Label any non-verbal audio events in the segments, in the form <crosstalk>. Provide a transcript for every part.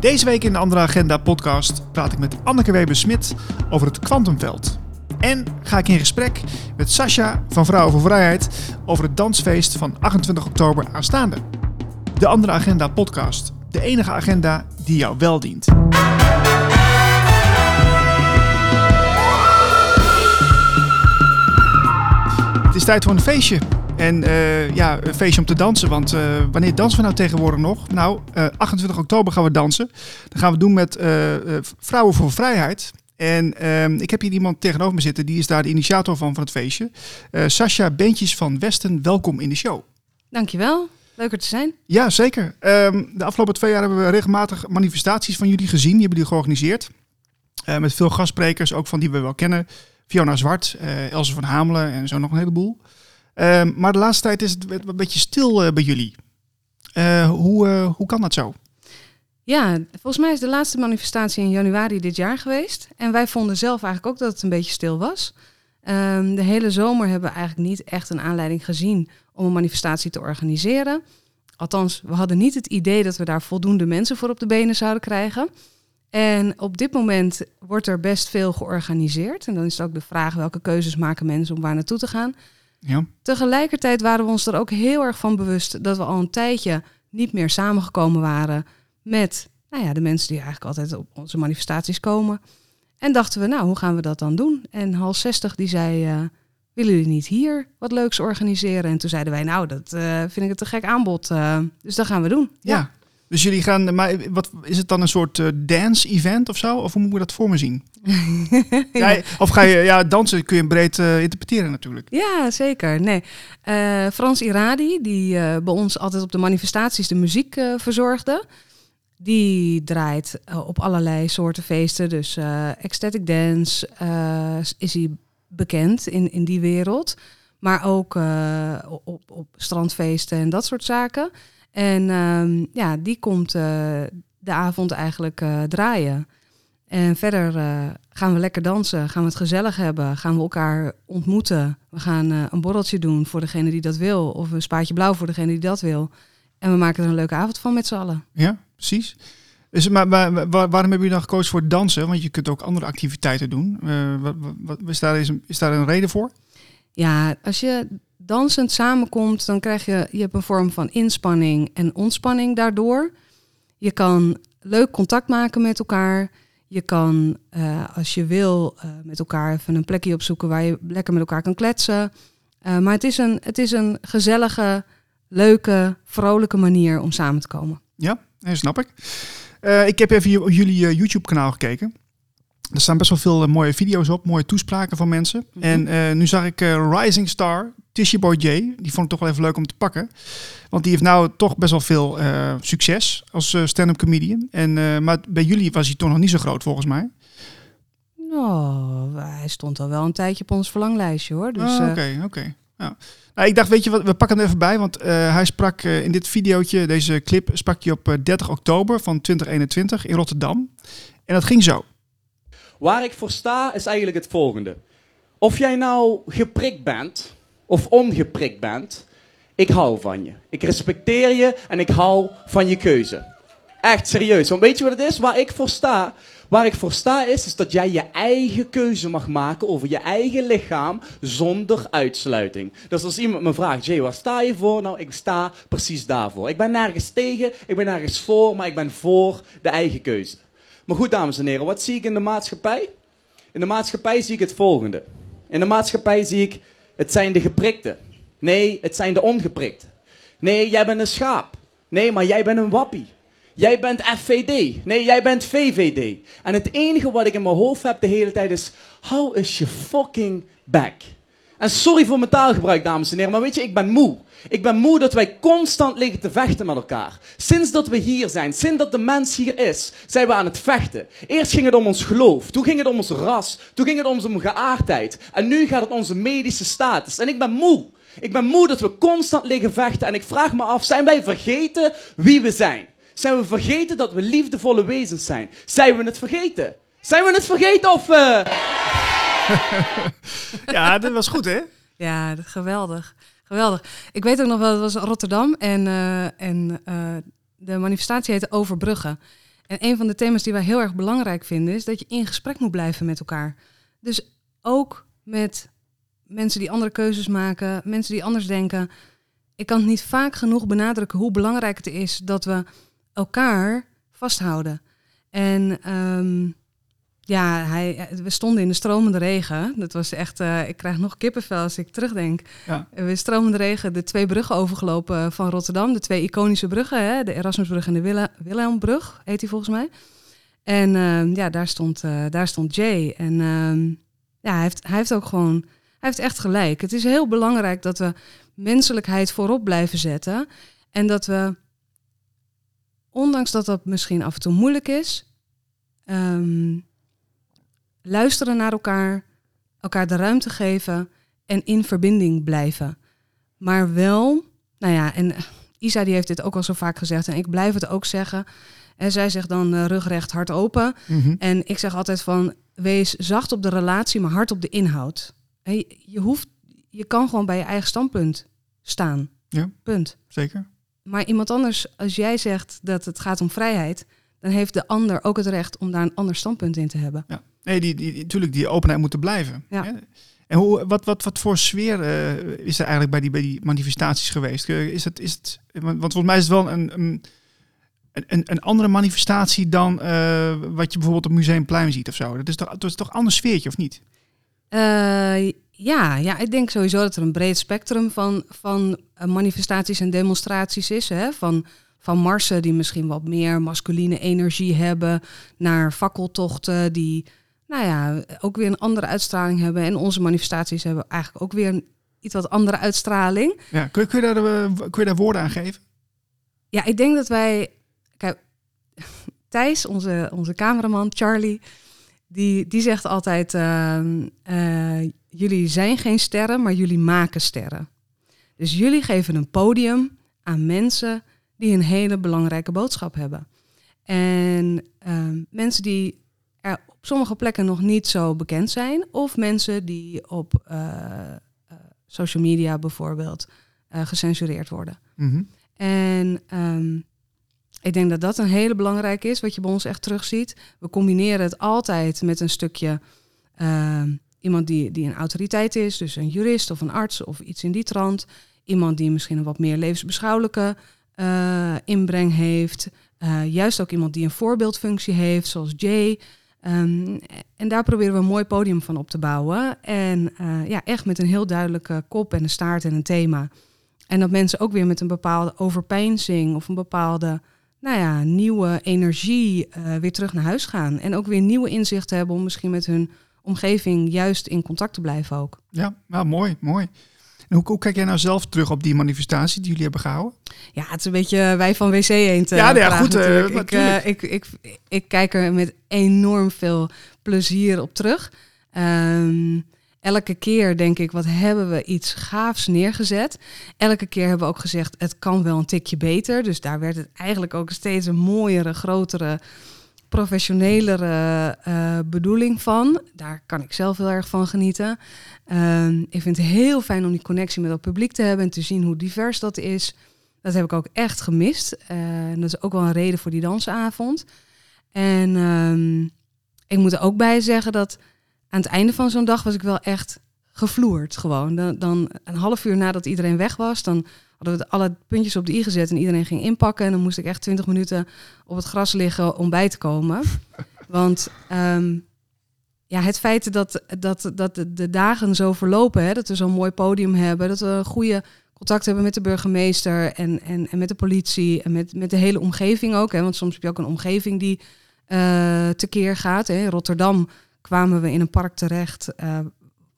Deze week in de Andere Agenda podcast praat ik met Anneke Weber-Smit over het kwantumveld. En ga ik in gesprek met Sascha van Vrouwen voor Vrijheid over het dansfeest van 28 oktober aanstaande. De Andere Agenda podcast. De enige agenda die jou wel dient. Het is tijd voor een feestje. En eh, ja, een feestje om te dansen. Want eh, wanneer dansen we nou tegenwoordig nog? Nou, eh 28 oktober gaan we dansen. Dat gaan we doen met eh, eh, Vrouwen voor Vrijheid. En ehm, ik heb hier iemand tegenover me zitten. Die is daar de initiator van, van het feestje. Eh Sascha Bentjes van Westen, welkom in de show. Dankjewel. Leuk er te zijn. Ja, zeker. Ehm, de afgelopen twee jaar hebben we regelmatig manifestaties van jullie gezien. Die hebben jullie georganiseerd. Eh, met veel gastsprekers, ook van die we wel kennen. Fiona Zwart, eh Else van Hamelen en zo nog een heleboel. Ehm, maar de laatste tijd is het een beetje stil eh, bij jullie. Eh, hoe, eh, hoe kan dat zo? Ja, volgens mij is de laatste manifestatie in januari dit jaar geweest. En wij vonden zelf eigenlijk ook dat het een beetje stil was. Ehm, de hele zomer hebben we eigenlijk niet echt een aanleiding gezien om een manifestatie te organiseren. Althans, we hadden niet het idee dat we daar voldoende mensen voor op de benen zouden krijgen. En op dit moment wordt er best veel georganiseerd. En dan is het ook de vraag welke keuzes maken mensen om waar naartoe te gaan. Ja, Tegelijkertijd waren we ons er ook heel erg van bewust dat we al een tijdje niet meer samengekomen waren met nou ja, de mensen die eigenlijk altijd op onze manifestaties komen. En dachten we, nou, hoe gaan we dat dan doen? En Hal 60 die zei, eh, willen jullie niet hier wat leuks organiseren? En toen zeiden wij, nou, dat eh, vind ik het een gek aanbod. eh, dus dat gaan we doen. ja. Dus jullie gaan, maar wat, is het dan een soort eh, dance-event of zo? Of hoe moet je dat voor me zien? <laughs> ja, of ga je, ja, dansen kun je breed eh, interpreteren natuurlijk. Ja, zeker. Nee. Eh, Frans Iradi, die bij ons altijd op de manifestaties de muziek verzorgde, die draait op allerlei soorten feesten. Dus ecstatic dance is hij bekend in, in die wereld. Maar ook op, op strandfeesten en dat soort zaken. En ehm, ja, die komt eh, de avond eigenlijk eh, draaien. En verder eh, gaan we lekker dansen, gaan we het gezellig hebben, gaan we elkaar ontmoeten. We gaan een borreltje doen voor degene die dat wil, of een spaatje blauw voor degene die dat wil. En we maken er een leuke avond van met z'n allen. Ja, precies. Dus, maar, maar waar- waarom hebben jullie dan gekozen voor dansen? Want je kunt ook andere activiteiten doen. Wat, wat, wat- is, daar, is, is daar een reden voor? Ja, als je dansend samenkomt, dan krijg je, je hebt een vorm van inspanning en ontspanning daardoor. Je kan leuk contact maken met elkaar. Je kan, eh, als je wil, eh, met elkaar even een plekje opzoeken waar je lekker met elkaar kan kletsen. Eh, maar het is, een, het is een gezellige, leuke, vrolijke manier om samen te komen. Ja, snap ik. Ik heb even op jullie YouTube-kanaal gekeken. Er staan best wel veel mooie video's op, mooie toespraken van mensen. Mhm. En nu zag ik Rising Star, Tishy Boy J. Die vond ik toch wel even leuk om te pakken. Want die heeft nou toch best wel veel eh, succes als eh, stand-up comedian. En, eh, maar bij jullie was hij toch nog niet zo groot volgens mij. Nou, hij stond al wel een tijdje op ons verlanglijstje hoor. Dus, Ah, eh, Oké, oké. Ja. Nou, ik dacht, weet je wat, we pakken hem er even bij. Want eh, hij sprak eh, in dit videootje, deze clip, sprak hij op eh, 30 oktober van 2021 in Rotterdam. En dat ging zo. Waar ik voor sta is eigenlijk het volgende. Of jij nou geprikt bent of ongeprikt bent, ik hou van je. Ik respecteer je en ik hou van je keuze. Echt serieus. Want weet je wat het is? Waar ik voor sta, waar ik voor sta is, is dat jij je eigen keuze mag maken over je eigen lichaam zonder uitsluiting. Dus als iemand me vraagt, Jay, waar sta je voor? Nou, ik sta precies daarvoor. Ik ben nergens tegen, ik ben nergens voor, maar ik ben voor de eigen keuze. Maar goed, dames en heren, wat zie ik in de maatschappij? In de maatschappij zie ik het volgende. In de maatschappij zie ik, het zijn de geprikten. Nee, het zijn de ongeprikten. Nee, jij bent een schaap. Nee, maar jij bent een wappie. Jij bent FVD. Nee, jij bent VVD. En het enige wat ik in mijn hoofd heb de hele tijd is, how is je fucking back? En sorry voor mijn taalgebruik, dames en heren, maar weet je, ik ben moe. Ik ben moe dat wij constant liggen te vechten met elkaar. Sinds dat we hier zijn, sinds dat de mens hier is, zijn we aan het vechten. Eerst ging het om ons geloof, toen ging het om ons ras, toen ging het om onze geaardheid. En nu gaat het om onze medische status. En ik ben moe. Ik ben moe dat we constant liggen vechten. En ik vraag me af, zijn wij vergeten wie we zijn? Zijn we vergeten dat we liefdevolle wezens zijn? Zijn we het vergeten? Zijn we het vergeten of... eh, <laughs> Ja, dat was goed, hè? Ja, geweldig. Geweldig. Ik weet ook nog wel, het was Rotterdam en, eh, en eh, de manifestatie heette Overbruggen. En een van de thema's die wij heel erg belangrijk vinden is dat je in gesprek moet blijven met elkaar. Dus ook met mensen die andere keuzes maken, mensen die anders denken. Ik kan het niet vaak genoeg benadrukken hoe belangrijk het is dat we elkaar vasthouden. En ehm, ja, hij, we stonden in de stromende regen. Dat was echt, uh, ik krijg nog kippenvel als ik terugdenk. Ja. We stromende regen de twee bruggen overgelopen van Rotterdam. De twee iconische bruggen, hè? de Erasmusbrug en de Wille Wilhelmbrug, heet die volgens mij. En uh, ja, daar stond, uh, daar stond Jay. En ehm, ja, hij heeft, hij heeft ook gewoon, hij heeft echt gelijk. Het is heel belangrijk dat we menselijkheid voorop blijven zetten. En dat we, ondanks dat dat misschien af en toe moeilijk is, um, luisteren naar elkaar, elkaar de ruimte geven en in verbinding blijven. Maar wel, nou ja, en Isa die heeft dit ook al zo vaak gezegd en ik blijf het ook zeggen. En zij zegt dan uh, rugrecht, hart open. Mhm. En ik zeg altijd van, wees zacht op de relatie, maar hard op de inhoud. Je, je, hoeft, je kan gewoon bij je eigen standpunt staan. Ja, Punt. Zeker. Maar iemand anders, als jij zegt dat het gaat om vrijheid, dan heeft de ander ook het recht om daar een ander standpunt in te hebben. Ja. Nee, die, die, natuurlijk, die openheid moet er blijven. Ja. En hoe, wat, wat, wat voor sfeer uh, is er eigenlijk bij die, bij die manifestaties geweest? Eh, is het, is het, want volgens mij is het wel een, een, een, een andere manifestatie dan uh, wat je bijvoorbeeld op Museumplein ziet of zo. Dat is toch, dat is toch een ander sfeertje, of niet? ja, ja, ik denk sowieso dat er een breed spectrum van, van manifestaties en demonstraties is. Hè? Van van Marsen die misschien wat meer masculine energie hebben, naar fakkeltochten die, nou ja, ook weer een andere uitstraling hebben. En onze manifestaties hebben eigenlijk ook weer een iets wat andere uitstraling. Ja, kun, je, kun, je daar, eh, kun je daar woorden aan geven? Ja, ik denk dat wij. Kijk, Thijs, onze, onze cameraman, Charlie, die, die zegt altijd: uh, uh, jullie zijn geen sterren, maar jullie maken sterren. Dus jullie geven een podium aan mensen die een hele belangrijke boodschap hebben. En ehm, mensen die er op sommige plekken nog niet zo bekend zijn, of mensen die op uh, social media bijvoorbeeld uh, gecensureerd worden. Mhm. En um, ik denk dat dat een hele belangrijke is, wat je bij ons echt terugziet. We combineren het altijd met een stukje ehm, iemand die, die een autoriteit is, dus een jurist of een arts of iets in die trant. Iemand die misschien een wat meer levensbeschouwelijke uh, inbreng heeft. Uh, juist ook iemand die een voorbeeldfunctie heeft, zoals Jay. Um, en daar proberen we een mooi podium van op te bouwen. En uh, ja, echt met een heel duidelijke kop en een staart en een thema. En dat mensen ook weer met een bepaalde overpeinzing of een bepaalde nou ja, nieuwe energie weer terug naar huis gaan. En ook weer nieuwe inzichten hebben om misschien met hun omgeving juist in contact te blijven ook. Ja, nou, mooi, mooi. En hoe, kijk jij nou zelf terug op die manifestatie die jullie hebben gehouden? Ja, het is een beetje wij van WC Eend. Ja, ja goed. Uh, ik, uh, ik, ik, ik, kijk er met enorm veel plezier op terug. Um, elke keer denk ik, wat hebben we iets gaafs neergezet. Elke keer hebben we ook gezegd, het kan wel een tikje beter. Dus daar werd het eigenlijk ook steeds een mooiere, grotere professionelere uh, bedoeling van. Daar kan ik zelf heel erg van genieten. Uh, ik vind het heel fijn om die connectie met het publiek te hebben en te zien hoe divers dat is. Dat heb ik ook echt gemist. Uh, dat is ook wel een reden voor die dansavond. En uh, ik moet er ook bij zeggen dat aan het einde van zo'n dag was ik wel echt gevloerd gewoon. Dan, dan een half uur nadat iedereen weg was, dan hadden we alle puntjes op de i gezet en iedereen ging inpakken. En dan moest ik echt twintig minuten op het gras liggen om bij te komen. <laughs> Want um, ja, het feit dat, dat, dat de, dagen zo verlopen, hè, dat we zo'n mooi podium hebben, dat we een goede contact hebben met de burgemeester en, en, en met de politie en met, met de hele omgeving ook. Hè, want soms heb je ook een omgeving die uh, tekeer gaat. Hè. In Rotterdam kwamen we in een park terecht uh,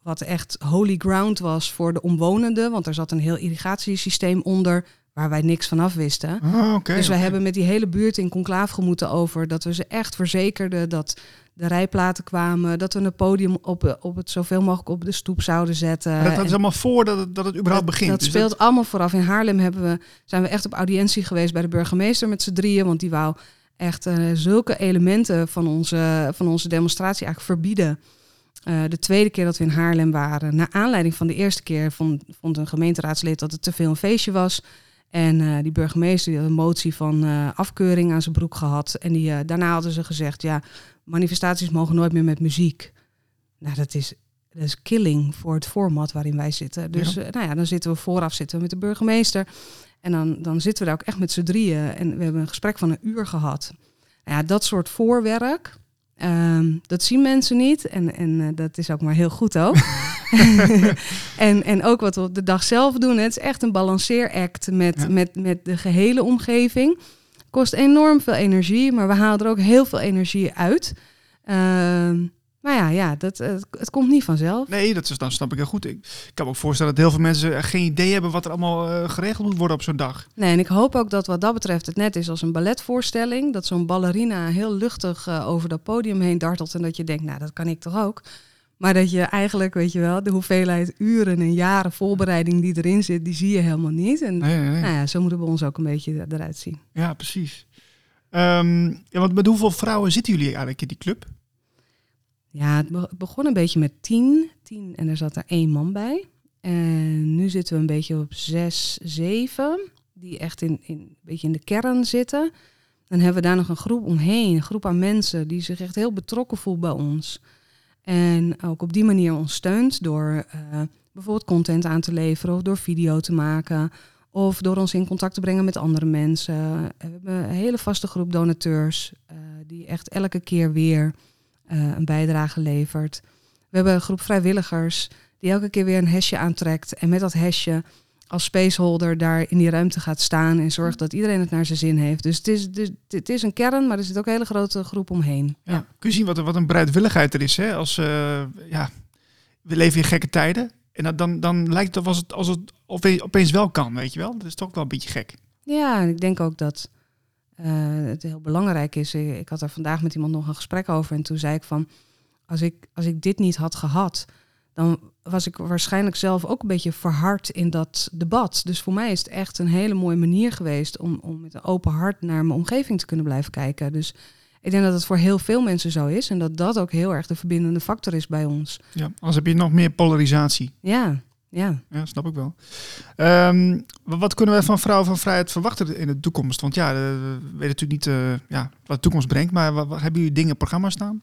wat echt holy ground was voor de omwonenden. Want er zat een heel irrigatiesysteem onder waar wij niks van af wisten. Oh, dus wij hebben met die hele buurt in conclave gemoeten over dat we ze echt verzekerden dat de rijplaten kwamen, dat we een podium op, op het zoveel mogelijk op de stoep zouden zetten. dat, is allemaal voordat het, dat het überhaupt begint. Dat dus speelt allemaal vooraf. In Haarlem hebben we, zijn we echt op audiëntie geweest bij de burgemeester met z'n drieën, want die wou echt uh, zulke elementen van onze, van onze demonstratie eigenlijk verbieden. Uh, de tweede keer dat we in Haarlem waren, naar aanleiding van de eerste keer, vond, vond een gemeenteraadslid dat het te veel een feestje was. En eh, die burgemeester die had een motie van eh, afkeuring aan zijn broek gehad. En die, eh, daarna hadden ze gezegd, ja, manifestaties mogen nooit meer met muziek. Nou, dat is, dat is killing voor het format waarin wij zitten. Dus Ja. eh, nou ja, dan zitten we vooraf zitten we met de burgemeester. En dan, dan zitten we daar ook echt met z'n drieën. En we hebben een gesprek van een uur gehad. Nou ja, dat soort voorwerk, ehm, dat zien mensen niet. En, en eh, dat is ook maar heel goed ook. <laughs> <laughs> en, en ook wat we op de dag zelf doen. Het is echt een balanceeract met, Ja. met, met de gehele omgeving. Kost enorm veel energie, maar we halen er ook heel veel energie uit. Ehm, maar ja, ja dat, het, het komt niet vanzelf. Nee, dat is, dan snap ik heel goed. Ik, kan me ook voorstellen dat heel veel mensen eh, geen idee hebben wat er allemaal eh, geregeld moet worden op zo'n dag. Nee, en ik hoop ook dat wat dat betreft het net is als een balletvoorstelling. Dat zo'n ballerina heel luchtig eh, over dat podium heen dartelt. En dat je denkt, nou, dat kan ik toch ook. Maar dat je eigenlijk, weet je wel, de hoeveelheid uren en jaren voorbereiding die erin zit, die zie je helemaal niet. En Nee, nee, nee. nou ja, zo moeten we ons ook een beetje eruit zien. Ja, precies. Ehm, ja, want met hoeveel vrouwen zitten jullie eigenlijk in die club? Ja, het be- begon een beetje met tien. Tien en er zat er één man bij. En nu zitten we een beetje op zes, zeven. Die echt in, in, een beetje in de kern zitten. Dan hebben we daar nog een groep omheen. Een groep aan mensen die zich echt heel betrokken voelt bij ons. En ook op die manier ons steunt door eh, bijvoorbeeld content aan te leveren. Of door video te maken. Of door ons in contact te brengen met andere mensen. We hebben een hele vaste groep donateurs. eh, die echt elke keer weer eh, een bijdrage levert. We hebben een groep vrijwilligers die elke keer weer een hesje aantrekt. En met dat hesje als spaceholder daar in die ruimte gaat staan en zorgt dat iedereen het naar zijn zin heeft. Dus het is, dus, het is een kern, maar er zit ook een hele grote groep omheen. Ja. Kun je zien wat, een- wat een bereidwilligheid er is, hè? Als, eh, ja, we leven in gekke tijden. En dat- dan, dan lijkt het als het, als het opeens, wel kan, weet je wel? Dat is toch wel een beetje gek. Ja, ik denk ook dat het heel belangrijk is. Ik, ik had er vandaag met iemand nog een gesprek over. En toen zei ik van, als ik, als ik dit niet had gehad, dan was ik waarschijnlijk zelf ook een beetje verhard in dat debat. Dus voor mij is het echt een hele mooie manier geweest om, om met een open hart naar mijn omgeving te kunnen blijven kijken. Dus ik denk dat het voor heel veel mensen zo is. En dat dat ook heel erg de verbindende factor is bij ons. Ja, anders heb je nog meer polarisatie. Ja, ja. Ja, snap ik wel. Ehm, wa- wat kunnen we van Vrouwen van Vrijheid verwachten in de toekomst? Want ja, eh, we weten natuurlijk niet eh, ja, wat de toekomst brengt. Maar wa- wa- hebben jullie dingen in programma staan?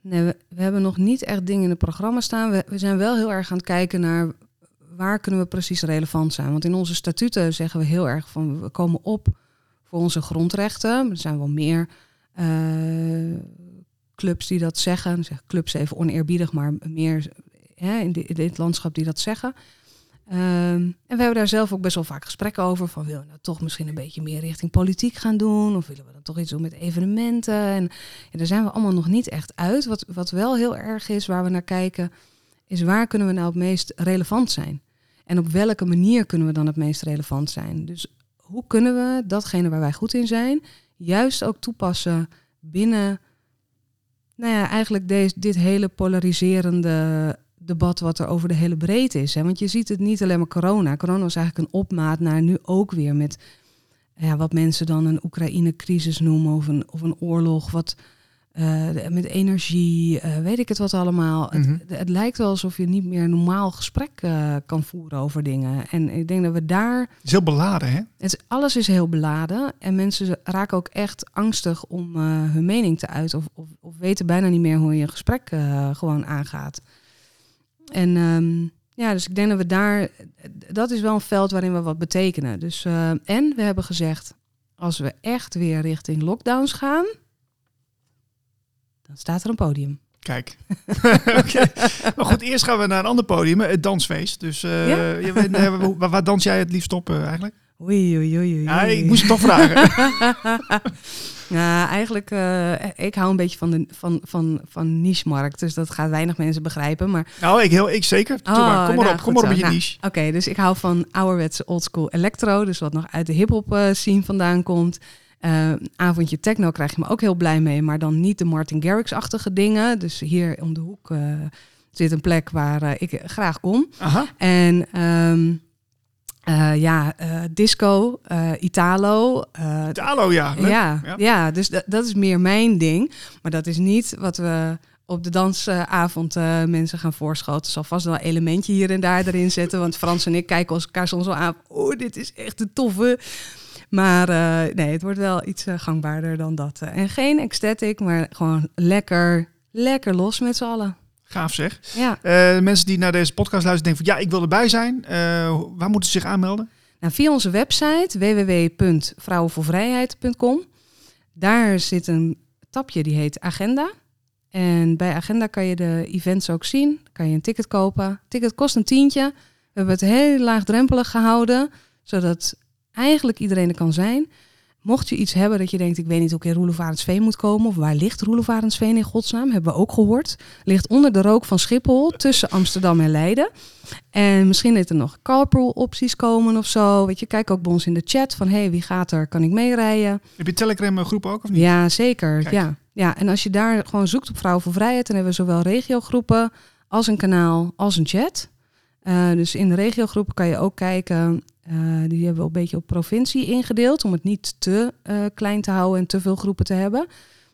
Nee, we, we hebben nog niet echt dingen in het programma staan. We, we zijn wel heel erg aan het kijken naar waar kunnen we precies relevant zijn. Want in onze statuten zeggen we heel erg van we komen op voor onze grondrechten. Er zijn wel meer eh, clubs die dat zeggen. Ik zeg clubs even oneerbiedig, maar meer in, di- in dit landschap die dat zeggen. Ehm, en we hebben daar zelf ook best wel vaak gesprekken over. Van willen we nou toch misschien een beetje meer richting politiek gaan doen? Of willen we dan toch iets doen met evenementen? En daar zijn we allemaal nog niet echt uit. Wat, wat wel heel erg is, waar we naar kijken, is waar kunnen we nou het meest relevant zijn? En op welke manier kunnen we dan het meest relevant zijn? Dus hoe kunnen we datgene waar wij goed in zijn, juist ook toepassen binnen, nou ja, eigenlijk deze, dit hele polariserende debat wat er over de hele breedte is. Hè? Want je ziet het niet alleen maar corona. Corona was eigenlijk een opmaat naar nu ook weer met ja, wat mensen dan een Oekraïne-crisis noemen of een, of een oorlog, wat eh, met energie, eh, weet ik het wat allemaal. Mhm. het, het lijkt wel alsof je niet meer een normaal gesprek eh, kan voeren over dingen. En ik denk dat we daar Het is heel beladen, hè? het, is- alles is heel beladen en mensen raken ook echt angstig om hun mening te uiten of, of, of weten bijna niet meer hoe je een gesprek gewoon aangaat. En ehm, ja, dus ik denk dat we daar, dat is wel een veld waarin we wat betekenen. Dus, eh, en we hebben gezegd, als we echt weer richting lockdowns gaan, dan staat er een podium. Kijk. <laughs> Oké. Maar goed, eerst gaan we naar een ander podium, het dansfeest. Dus eh, Ja? waar dans jij het liefst op eh, eigenlijk? Oei, oei, oei, oei. Ja, ik moest het toch vragen. Ja, <laughs> eigenlijk, eh, ik hou een beetje van, de, van, van, van niche-markt. Dus dat gaat weinig mensen begrijpen. Maar nou, ik, heel, ik zeker. Oh, maar. Kom maar nou, op, kom maar op met je Nou, niche. Oké, dus ik hou van ouderwetse oldschool electro. Dus wat nog uit de hip-hop eh, scene vandaan komt. Eh, avondje techno krijg je me ook heel blij mee. Maar dan niet de Martin Garrix-achtige dingen. Dus hier om de hoek zit een plek waar ik graag kom. Aha. En ehm, eh, ja, eh, disco, eh, Italo. Hallo, ja. Ja, Ja. ja. dus dat, is meer mijn ding. Maar dat is niet wat we op de dansavond mensen gaan voorschoten. Zal vast wel een elementje hier en daar erin zetten. Want Frans en ik kijken elkaar soms wel aan. Oh, dit is echt een toffe. Maar nee, het wordt wel iets gangbaarder dan dat. En geen ecstatic, maar gewoon lekker, lekker los met z'n allen. Gaaf zeg. Ja. mensen die naar deze podcast luisteren denken van ja, ik wil erbij zijn. waar moeten ze zich aanmelden? Nou, via onze website www.vrouwenvoorvrijheid.com. Daar zit een tapje die heet Agenda. En bij Agenda kan je de events ook zien. Kan je een ticket kopen. ticket kost een tientje. We hebben het heel laagdrempelig gehouden, zodat eigenlijk iedereen er kan zijn. Mocht je iets hebben dat je denkt, ik weet niet hoe ik in Roelofarensveen moet komen, of waar ligt Roelofarensveen in godsnaam, hebben we ook gehoord. Ligt onder de rook van Schiphol, tussen Amsterdam en Leiden. En misschien dat er nog carpool opties komen of zo. Weet je, kijk ook bij ons in de chat van, hey, wie gaat er, kan ik meerijden? Heb je Telegram groep ook of niet? Ja, zeker. Ja. ja, en als je daar gewoon zoekt op Vrouwen voor Vrijheid, dan hebben we zowel regiogroepen als een kanaal als een chat. Uh, dus in de regiogroepen kan je ook kijken uh, die hebben we een beetje op provincie ingedeeld om het niet te uh, klein te houden en te veel groepen te hebben.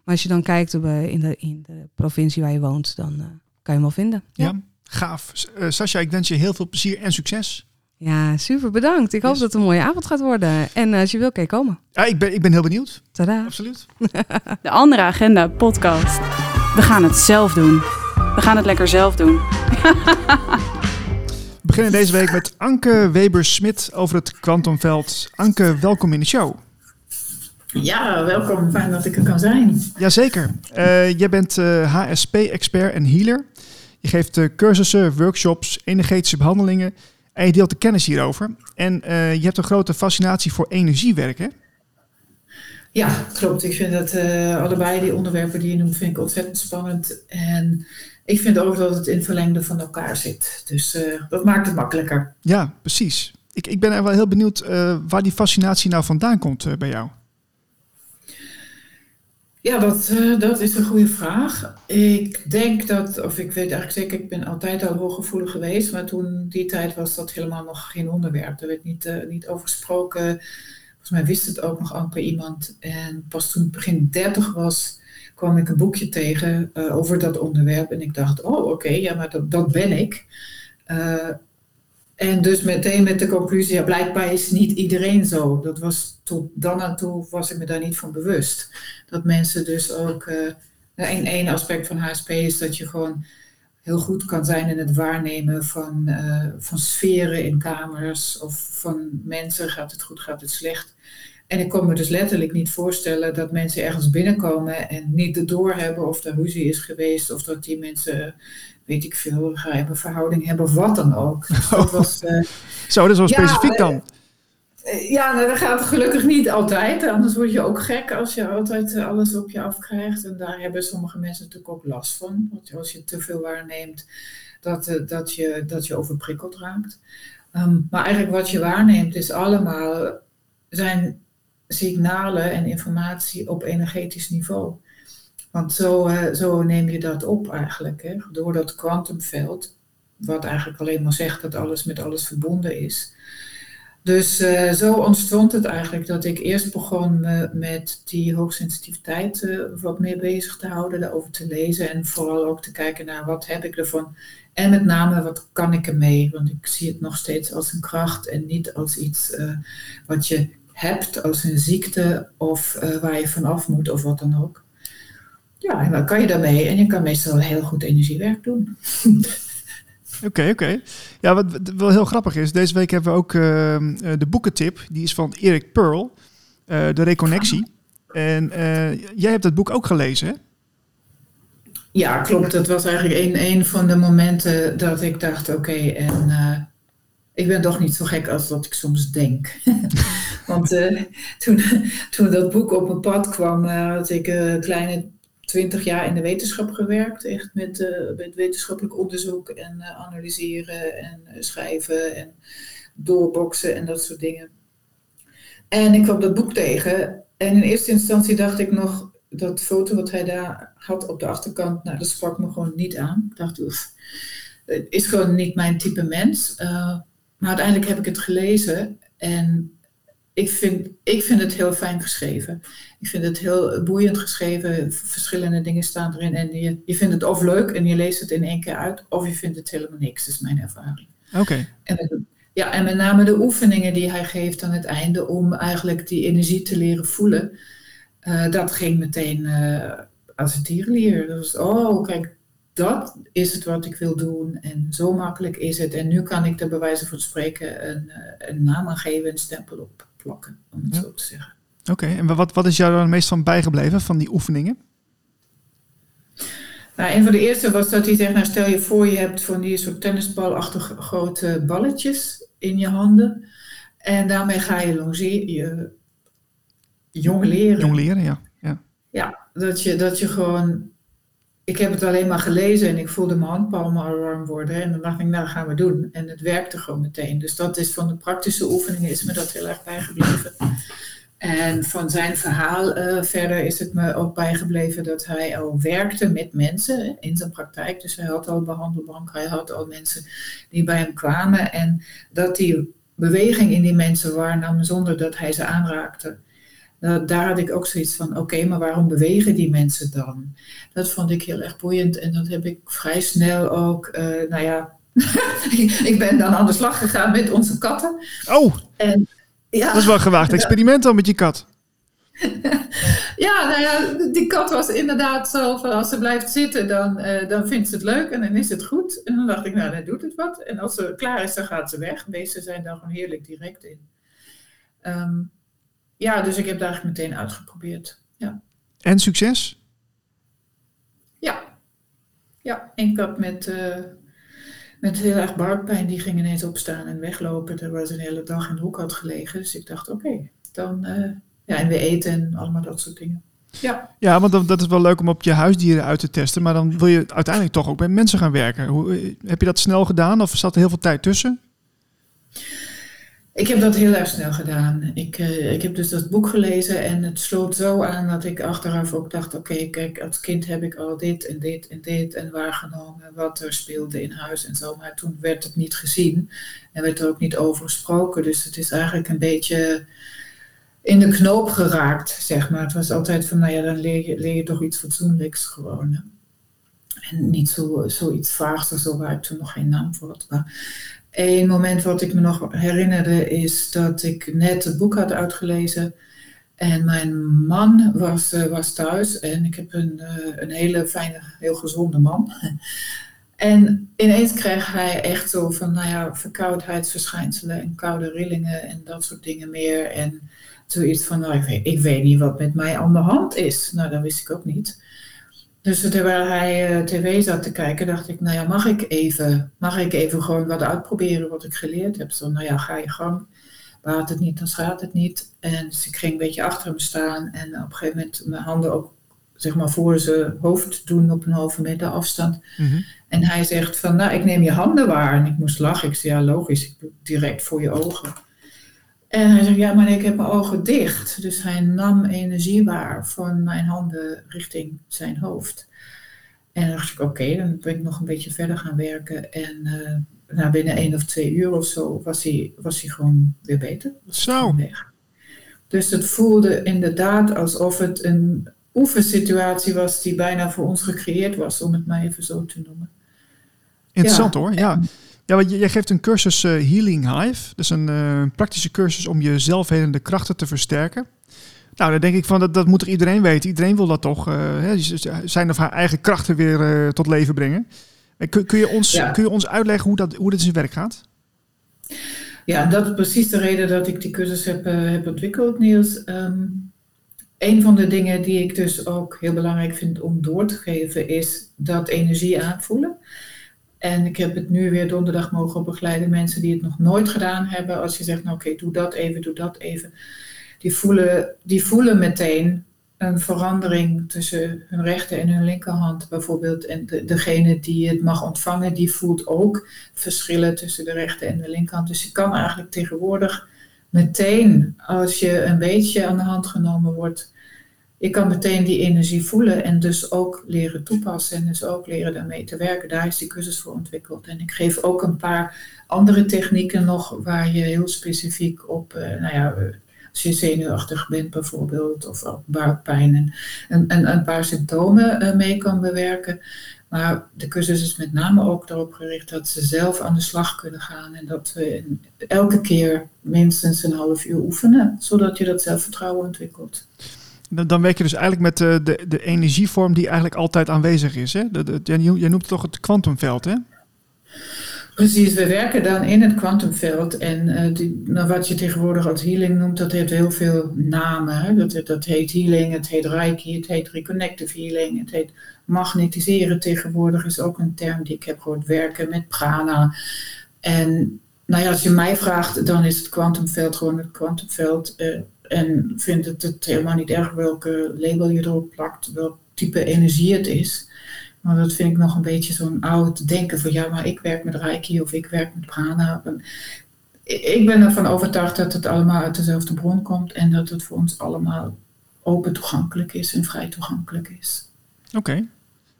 Maar als je dan kijkt uh, in, de, in de provincie waar je woont, dan kan je hem wel vinden. Ja, ja gaaf. Sascha, ik wens je heel veel plezier en succes. Ja, super bedankt. Ik hoop dat het een mooie avond gaat worden. En als je wil, kan je komen. Ja, ik ben, ik ben heel benieuwd. Tada. Absoluut. <laughs> De andere agenda podcast. We gaan het zelf doen. We gaan het lekker zelf doen. <laughs> We beginnen deze week met Anke Weber-Smit over het kwantumveld. Anke, welkom in de show. Ja, welkom. Fijn dat ik er kan zijn. Jazeker. Uh, jij bent uh, eh, HSP-expert en healer. Je geeft uh, cursussen, workshops, energetische behandelingen en je deelt de kennis hierover. En je hebt een grote fascinatie voor energiewerk, hè? Ja, klopt. Ik vind dat allebei die onderwerpen die je noemt, vind ik ontzettend spannend. En ik vind ook dat het in verlengde van elkaar zit. Dus uh, dat maakt het makkelijker. Ja, precies. Ik, ik ben wel heel benieuwd uh, waar die fascinatie nou vandaan komt uh, bij jou. Ja, dat, dat is een goede vraag. Ik denk dat, of ik weet eigenlijk zeker, ik ben altijd al hooggevoelig geweest, maar toen die tijd was dat helemaal nog geen onderwerp. Er werd niet, niet over gesproken. Volgens mij wist het ook nog amper iemand. En pas toen ik begin 30 was, kwam ik een boekje tegen uh, over dat onderwerp. En ik dacht, oh oké, ja, maar dat, dat ben ik. Uh, en dus meteen met de conclusie, ja, blijkbaar is niet iedereen zo. Dat was tot dan aan toe was ik me daar niet van bewust. Dat mensen dus ook, uh, aspect van HSP is dat je gewoon heel goed kan zijn in het waarnemen van, van sferen in kamers of van mensen, gaat het goed, gaat het slecht. En ik kon me dus letterlijk niet voorstellen dat mensen ergens binnenkomen en niet de door hebben of er ruzie is geweest of dat die mensen, weet ik veel, een verhouding hebben of wat dan ook. Dus dat was, uh, Zo, dat is wel specifiek dan. Uh, ja, nou, dat gaat gelukkig niet altijd. Anders word je ook gek als je altijd alles op je afkrijgt. En daar hebben sommige mensen natuurlijk ook last van. Want als je te veel waarneemt, dat, dat, je, dat je overprikkeld raakt. Um, maar eigenlijk wat je waarneemt is allemaal zijn signalen en informatie op energetisch niveau. Want zo, uh, zo neem je dat op eigenlijk. Hè? Door dat kwantumveld, wat eigenlijk alleen maar zegt dat alles met alles verbonden is. Dus uh, zo ontstond het eigenlijk dat ik eerst begon me met die hoogsensitiviteit wat meer bezig te houden, daarover te lezen en vooral ook te kijken naar wat heb ik ervan. En met name wat kan ik ermee, want ik zie het nog steeds als een kracht en niet als iets wat je hebt als een ziekte of uh, waar je vanaf moet of wat dan ook. Ja, en dan kan je daarmee en je kan meestal heel goed energiewerk doen. <laughs> Oké, oké. Okay. Ja, wat wel heel grappig is, deze week hebben we ook uh, de boekentip. Die is van Erik Pearl, uh, De Reconnectie. En jij hebt het boek ook gelezen, hè? Ja, klopt. Dat was eigenlijk een, een van de momenten dat ik dacht, oké, okay, en ik ben toch niet zo gek als dat ik soms denk. <laughs> Want uh, toen, toen dat boek op mijn pad kwam, uh, had ik een uh, kleine twintig jaar in de wetenschap gewerkt. Echt met, uh, met wetenschappelijk onderzoek en analyseren en schrijven en doorboksen en dat soort dingen. En ik kwam dat boek tegen. En in eerste instantie dacht ik nog, dat foto wat hij daar had op de achterkant, nou, dat sprak me gewoon niet aan. Ik dacht, oef, het is gewoon niet mijn type mens. Maar uiteindelijk heb ik het gelezen en ik, vind, ik vind het heel fijn geschreven. Ik vind het heel boeiend geschreven. Verschillende dingen staan erin. En je, je vindt het of leuk en je leest het in één keer uit, of je vindt het helemaal niks. Dat is mijn ervaring. Oké. En, ja, en met name de oefeningen die hij geeft aan het einde om eigenlijk die energie te leren voelen. Uh, dat ging meteen uh, als een tierenlier. Was, oh, kijk, dat is het wat ik wil doen. En zo makkelijk is het. En nu kan ik er bij wijze van spreken een, eh, een naam aan geven, een stempel op plakken, om het zo te zeggen. Oké, en wat, wat is jou dan het meest van bijgebleven van die oefeningen? Nou, een van de eerste was dat hij zegt, nou stel je voor je hebt van die soort tennisbalachtige grote balletjes in je handen. En daarmee ga je longeren, je jong leren. Jong leren, ja. Ja, ja dat, je, dat je gewoon ik heb het alleen maar gelezen en ik voelde mijn handpalmen al warm worden. En dan dacht ik, nou gaan we doen. En het werkte gewoon meteen. Dus dat is van de praktische oefeningen is me dat heel erg bijgebleven. En van zijn verhaal uh, verder is het me ook bijgebleven dat hij al werkte met mensen in zijn praktijk. Dus hij had al behandelbank, hij had al mensen die bij hem kwamen. En dat die beweging in die mensen waarnam zonder dat hij ze aanraakte. Nou, daar had ik ook zoiets van, oké, maar waarom bewegen die mensen dan? Dat vond ik heel erg boeiend en dat heb ik vrij snel ook, uh, nou ja, <laughs> ik ben dan aan de slag gegaan met onze katten. Oh, en, ja, dat is wel een gewaagd experiment dan met je kat. <laughs> ja, nou ja, die kat was inderdaad zo van als ze blijft zitten, dan, uh, dan vindt ze het leuk en dan is het goed. En dan dacht ik, nou, dan doet het wat. En als ze klaar is, dan gaat ze weg. Meesten zijn daar gewoon heerlijk direct in. Um, ja, dus ik heb het eigenlijk meteen uitgeprobeerd. Ja. En succes? Ja. Ja, ik had met, uh, met heel erg buikpijn, die ging ineens opstaan en weglopen. Daar was een hele dag in de hoek had gelegen. Dus ik dacht, oké, dan... Uh, ja, en weer eten en allemaal dat soort dingen. Ja, ja want dat, dat is wel leuk om op je huisdieren uit te testen. Maar dan wil je uiteindelijk toch ook bij mensen gaan werken. Hoe, eh, heb je dat snel gedaan of zat er heel veel tijd tussen? Ik heb dat heel erg snel gedaan. Ik, uh, ik heb dus dat boek gelezen en het sloot zo aan dat ik achteraf ook dacht: oké, kijk, als kind heb ik al dit en dit en dit en waargenomen wat er speelde in huis en zo. Maar toen werd het niet gezien en werd er ook niet over gesproken. Dus het is eigenlijk een beetje in de knoop geraakt, zeg maar. Het was altijd van: nou ja, dan leer je, leer je toch iets fatsoenlijks gewoon. En niet zo, zoiets vaags of zo, waar ik toen nog geen naam voor had. Maar een moment wat ik me nog herinnerde is dat ik net het boek had uitgelezen. En mijn man was, uh, was thuis en ik heb een, uh, een hele fijne, heel gezonde man. En ineens kreeg hij echt zo van, nou ja, verkoudheidsverschijnselen en koude rillingen en dat soort dingen meer. En zoiets van, nou, ik weet, ik weet niet wat met mij aan de hand is. Nou, dat wist ik ook niet. Dus terwijl hij uh, tv zat te kijken, dacht ik, nou ja, mag ik even, mag ik even gewoon wat uitproberen wat ik geleerd heb? Zo, nou ja, ga je gang. Baat het niet, dan schaadt het niet. En dus ik ging een beetje achter hem staan en op een gegeven moment mijn handen ook zeg maar voor zijn hoofd doen op een halve meter afstand. Mhm. En hij zegt van, nou, ik neem je handen waar. En ik moest lachen. Ik zei, ja, logisch, ik doe direct voor je ogen. En hij zegt, ja, maar ik heb mijn ogen dicht. Dus hij nam energie waar van mijn handen richting zijn hoofd. En dan dacht ik, oké, dan ben ik nog een beetje verder gaan werken. En uh, nou, binnen één of twee uur of zo was hij, was hij gewoon weer beter. Zo. Weg. Dus het voelde inderdaad alsof het een oefensituatie was die bijna voor ons gecreëerd was, om het maar even zo te noemen. Interessant hoor, ja. Ja, want jij geeft een cursus uh, Healing Hive. Dus een uh, praktische cursus om je zelfhelende krachten te versterken. Nou, dan denk ik van, dat, dat moet er iedereen weten. Iedereen wil dat toch, uh, zijn of haar eigen krachten weer tot leven brengen. Kun, kun, je ons, kun je ons uitleggen hoe dat, hoe dat in zijn werk gaat? Ja, dat is precies de reden dat ik die cursus heb, heb ontwikkeld, Niels. Um, een van de dingen die ik dus ook heel belangrijk vind om door te geven, is dat energie aanvoelen. En ik heb het nu weer donderdag mogen begeleiden. Mensen die het nog nooit gedaan hebben. Als je zegt, nou oké, doe dat even, doe dat even. Die voelen, die voelen meteen een verandering tussen hun rechter en hun linkerhand bijvoorbeeld. En de, degene die het mag ontvangen, die voelt ook verschillen tussen de rechter en de linkerhand. Dus je kan eigenlijk tegenwoordig meteen, als je een beetje aan de hand genomen wordt, je kan meteen die energie voelen en dus ook leren toepassen en dus ook leren daarmee te werken. Daar is die cursus voor ontwikkeld. En ik geef ook een paar andere technieken nog waar je heel specifiek op, uh, nou ja, Als je zenuwachtig bent bijvoorbeeld, of ook buikpijn. En, en, een paar symptomen mee kan bewerken. Maar de cursus is met name ook erop gericht dat ze zelf aan de slag kunnen gaan. En dat we elke keer minstens een half uur oefenen, zodat je dat zelfvertrouwen ontwikkelt. Dan werk je dus eigenlijk met de, de, de energievorm die eigenlijk altijd aanwezig is. Hè? De, jij noemt toch het kwantumveld, hè? Precies, we werken dan in het kwantumveld. En uh, die, nou, wat je tegenwoordig als healing noemt, dat heeft heel veel namen. Hè? Dat, dat heet healing, het heet reiki, het heet reconnective healing, het heet magnetiseren tegenwoordig is ook een term die ik heb gehoord. Werken met prana. En nou ja, als je mij vraagt, dan is het kwantumveld gewoon het kwantumveld. Uh, en vindt het het helemaal niet erg welke label je erop plakt, welk type energie het is. Maar dat vind ik nog een beetje zo'n oud denken van ja, maar ik werk met Reiki of ik werk met prana. Ik ben ervan overtuigd dat het allemaal uit dezelfde bron komt en dat het voor ons allemaal open toegankelijk is en vrij toegankelijk is. Oké.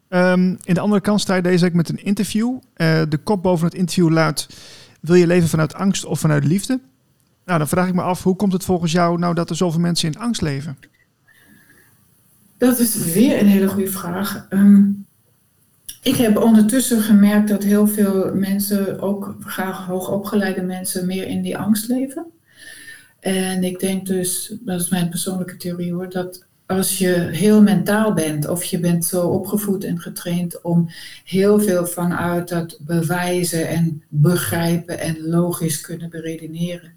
Ehm, in de andere kant sta je deze week met een interview. Uh, de kop boven het interview luidt: Wil je leven vanuit angst of vanuit liefde? Nou, dan vraag ik me af, hoe komt het volgens jou nou dat er zoveel mensen in angst leven? Dat is weer een hele goede vraag. Um, ik heb ondertussen gemerkt dat heel veel mensen, ook graag hoogopgeleide mensen, meer in die angst leven. En ik denk dus, dat is mijn persoonlijke theorie hoor, dat als je heel mentaal bent of je bent zo opgevoed en getraind om heel veel vanuit dat bewijzen en begrijpen en logisch kunnen beredeneren.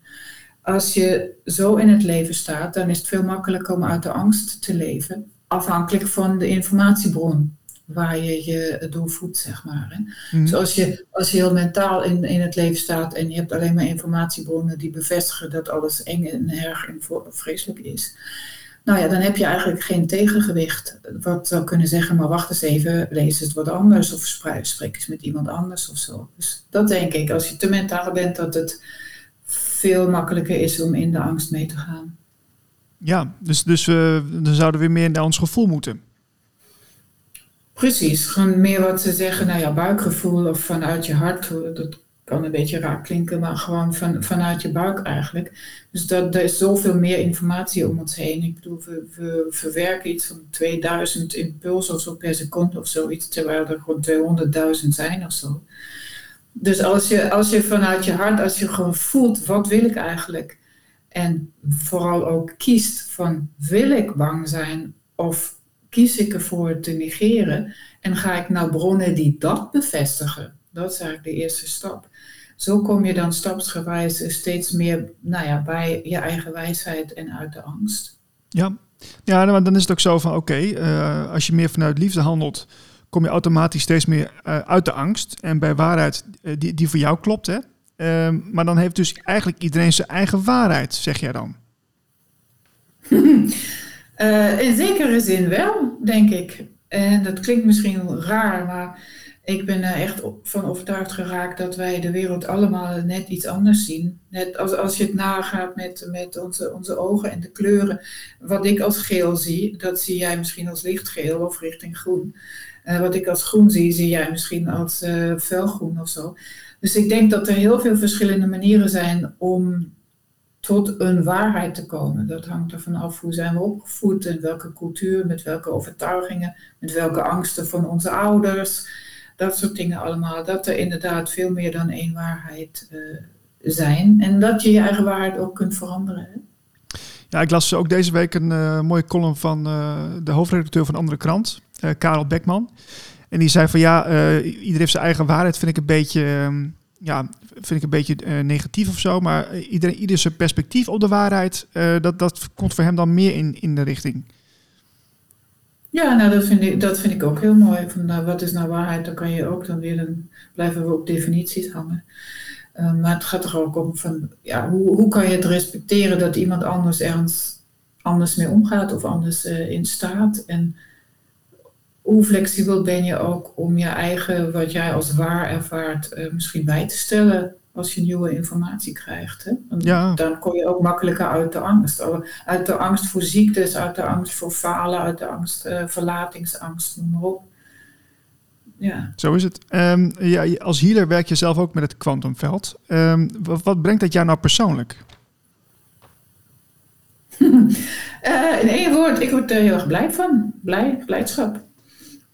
Als je zo in het leven staat, dan is het veel makkelijker om uit de angst te leven, afhankelijk van de informatiebron waar je je doorvoedt, zeg maar. Hè. Mhm. Dus als je, als je heel mentaal in, in het leven staat en je hebt alleen maar informatiebronnen die bevestigen dat alles eng en erg en vreselijk is, nou ja, dan heb je eigenlijk geen tegengewicht. Wat zou kunnen zeggen, maar wacht eens even, lees het wat anders of spreek eens met iemand anders of zo. Dus dat denk ik, als je te mentaal bent, dat het veel makkelijker is om in de angst mee te gaan. Ja, dus, dus uh, dan zouden we meer naar ons gevoel moeten. Precies, gewoon meer wat ze zeggen, nou ja, buikgevoel of vanuit je hart. Dat kan een beetje raar klinken, maar gewoon van, vanuit je buik eigenlijk. Dus dat, er is zoveel meer informatie om ons heen. Ik bedoel, we, we verwerken iets van 2000 impulsen of zo per seconde of zoiets, terwijl er gewoon 200.000 zijn of zo. Dus als je, als je vanuit je hart, als je gewoon voelt, wat wil ik eigenlijk? En vooral ook kiest van, wil ik bang zijn of kies ik ervoor te negeren? En ga ik naar bronnen die dat bevestigen? Dat is eigenlijk de eerste stap. Zo kom je dan stapsgewijs steeds meer nou ja, bij je eigen wijsheid en uit de angst. Ja, ja nou, dan is het ook zo van oké, eh, als je meer vanuit liefde handelt, kom je automatisch steeds meer uh, uit de angst. En bij waarheid uh, die, die voor jou klopt. Hè? Ehm, maar dan heeft dus eigenlijk iedereen zijn eigen waarheid, zeg jij dan? <laughs> in zekere zin wel, denk ik. En dat klinkt misschien raar, maar ik ben er echt van overtuigd geraakt dat wij de wereld allemaal net iets anders zien. Net als, als je het nagaat met, met onze, onze ogen en de kleuren. Wat ik als geel zie, dat zie jij misschien als lichtgeel of richting groen. Uh, wat ik als groen zie, zie jij misschien als uh, felgroen of zo. Dus ik denk dat er heel veel verschillende manieren zijn om tot een waarheid te komen. Dat hangt ervan af hoe zijn we opgevoed en welke cultuur, met welke overtuigingen, met welke angsten van onze ouders dat soort dingen allemaal. Dat er inderdaad veel meer dan één waarheid uh, zijn. En dat je je eigen waarheid ook kunt veranderen. Ja, ik las ook deze week een uh, mooie column van uh, de hoofdredacteur van Andere Krant, Karel Beckman. En die zei van ja, iedereen heeft zijn eigen waarheid, vind ik een beetje, um, ja, vind ik een beetje negatief of zo. Maar iedereen, ieder zijn perspectief op de waarheid, dat, dat komt voor hem dan meer in, in de richting. Ja, nou dat vind ik, dat vind ik ook heel mooi. Van, nou, wat is nou waarheid? Dan kan je ook dan weer, dan blijven we op definities hangen. Uh, maar het gaat er ook om van, ja, hoe, hoe kan je het respecteren dat iemand anders ergens anders mee omgaat of anders uh, in staat? En hoe flexibel ben je ook om je eigen, wat jij als waar ervaart, uh, misschien bij te stellen als je nieuwe informatie krijgt. Hè? Dan, dan kom je ook makkelijker uit de angst. Uit de angst voor ziektes, uit de angst voor falen, uit de angst, uh, verlatingsangst, noem maar op. Ja. Zo is het. Um, ja, als healer werk je zelf ook met het kwantumveld. Um, wat, wat, brengt dat jou nou persoonlijk? <laughs> in één woord, ik word er heel erg blij van. Blij, blijdschap.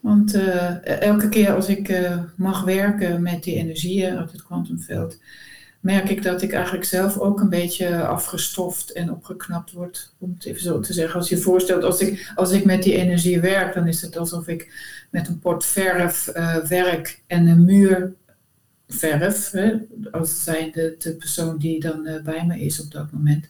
Want elke keer als ik mag werken met die energieën uit het kwantumveld, merk ik dat ik eigenlijk zelf ook een beetje afgestoft en opgeknapt word. Om het even zo te zeggen. Als je je voorstelt, als ik, als ik met die energie werk, dan is het alsof ik met een pot verf uh, werk en een muur verf. Hè, als zijn de, persoon die dan bij me is op dat moment.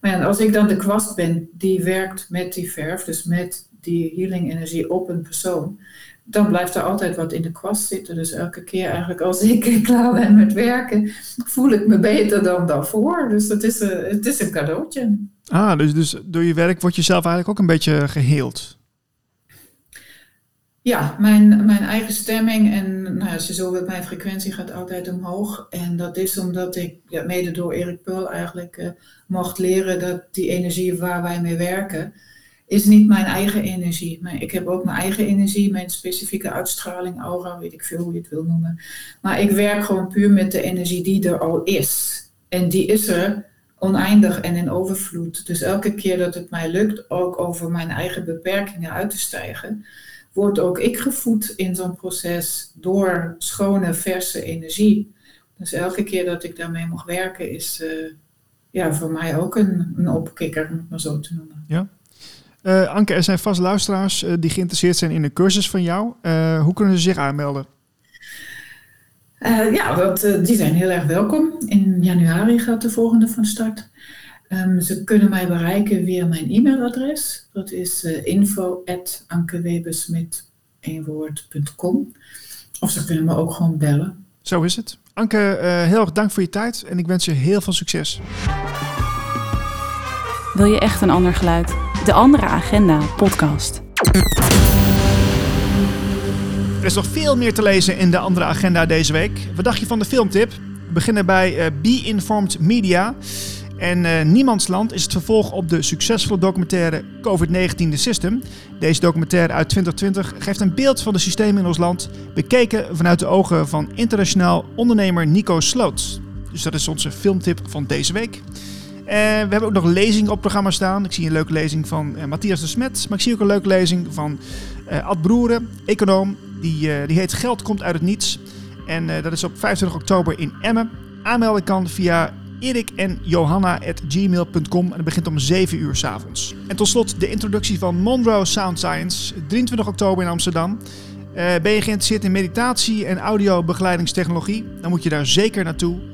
Maar ja, als ik dan de kwast ben die werkt met die verf, dus met die healing energie op een persoon, dan blijft er altijd wat in de kwast zitten. Dus elke keer eigenlijk als <laughs> ik klaar ben met werken, voel ik me beter dan daarvoor. Dus het is een, het is een cadeautje. Ah, dus, dus door je werk word je zelf eigenlijk ook een beetje geheeld. Ja, mijn, mijn eigen stemming en nou, als je zo wilt, mijn frequentie gaat altijd omhoog. En dat is omdat ik, ja, mede door Erik Peul eigenlijk, uh, mocht leren dat die energie waar wij mee werken, is niet mijn eigen energie. Maar ik heb ook mijn eigen energie, mijn specifieke uitstraling, aura, weet ik veel hoe je het wil noemen. Maar ik werk gewoon puur met de energie die er al is. En die is er oneindig en in overvloed. Dus elke keer dat het mij lukt ook over mijn eigen beperkingen uit te stijgen, word ook ik gevoed in zo'n proces door schone, verse energie. Dus elke keer dat ik daarmee mag werken is uh, ja, voor mij ook een, een opkikker, om het maar zo te noemen. Ja. Uh, Anke, er zijn vast luisteraars uh, die geïnteresseerd zijn in een cursus van jou. Uh, hoe kunnen ze zich aanmelden? ja, dat, die zijn heel erg welkom. In januari gaat de volgende van start. Um, ze kunnen mij bereiken via mijn e-mailadres. Dat is info.ankewebersmit.com. Of ze kunnen me ook gewoon bellen. Zo is het. Anke, heel erg dank voor je tijd en ik wens je heel veel succes. Wil je echt een ander geluid? De Andere Agenda podcast. Er is nog veel meer te lezen in de Andere Agenda deze week. Wat dacht je van de filmtip? We beginnen bij uh, Be Informed Media. En uh, Niemandsland is het vervolg op de succesvolle documentaire COVID-19 The System. Deze documentaire uit 2020 geeft een beeld van de systemen in ons land, bekeken vanuit de ogen van internationaal ondernemer Nico Sloots. Dus dat is onze filmtip van deze week. Eh, we hebben ook nog lezingen op het programma staan. Ik zie een leuke lezing van uh, Matthias de Smet. Maar ik zie ook een leuke lezing van uh, Ad Broeren, econoom. Die, die heet Geld komt uit het niets. En dat is op 25 oktober in Emmen. Aanmelden kan via erik en johanna.gmail.com en het begint om 7 uur s avonds. En tot slot de introductie van Monroe Sound Science, 23 oktober in Amsterdam. ben je geïnteresseerd in meditatie en audiobegeleidingstechnologie? Dan moet je daar zeker naartoe.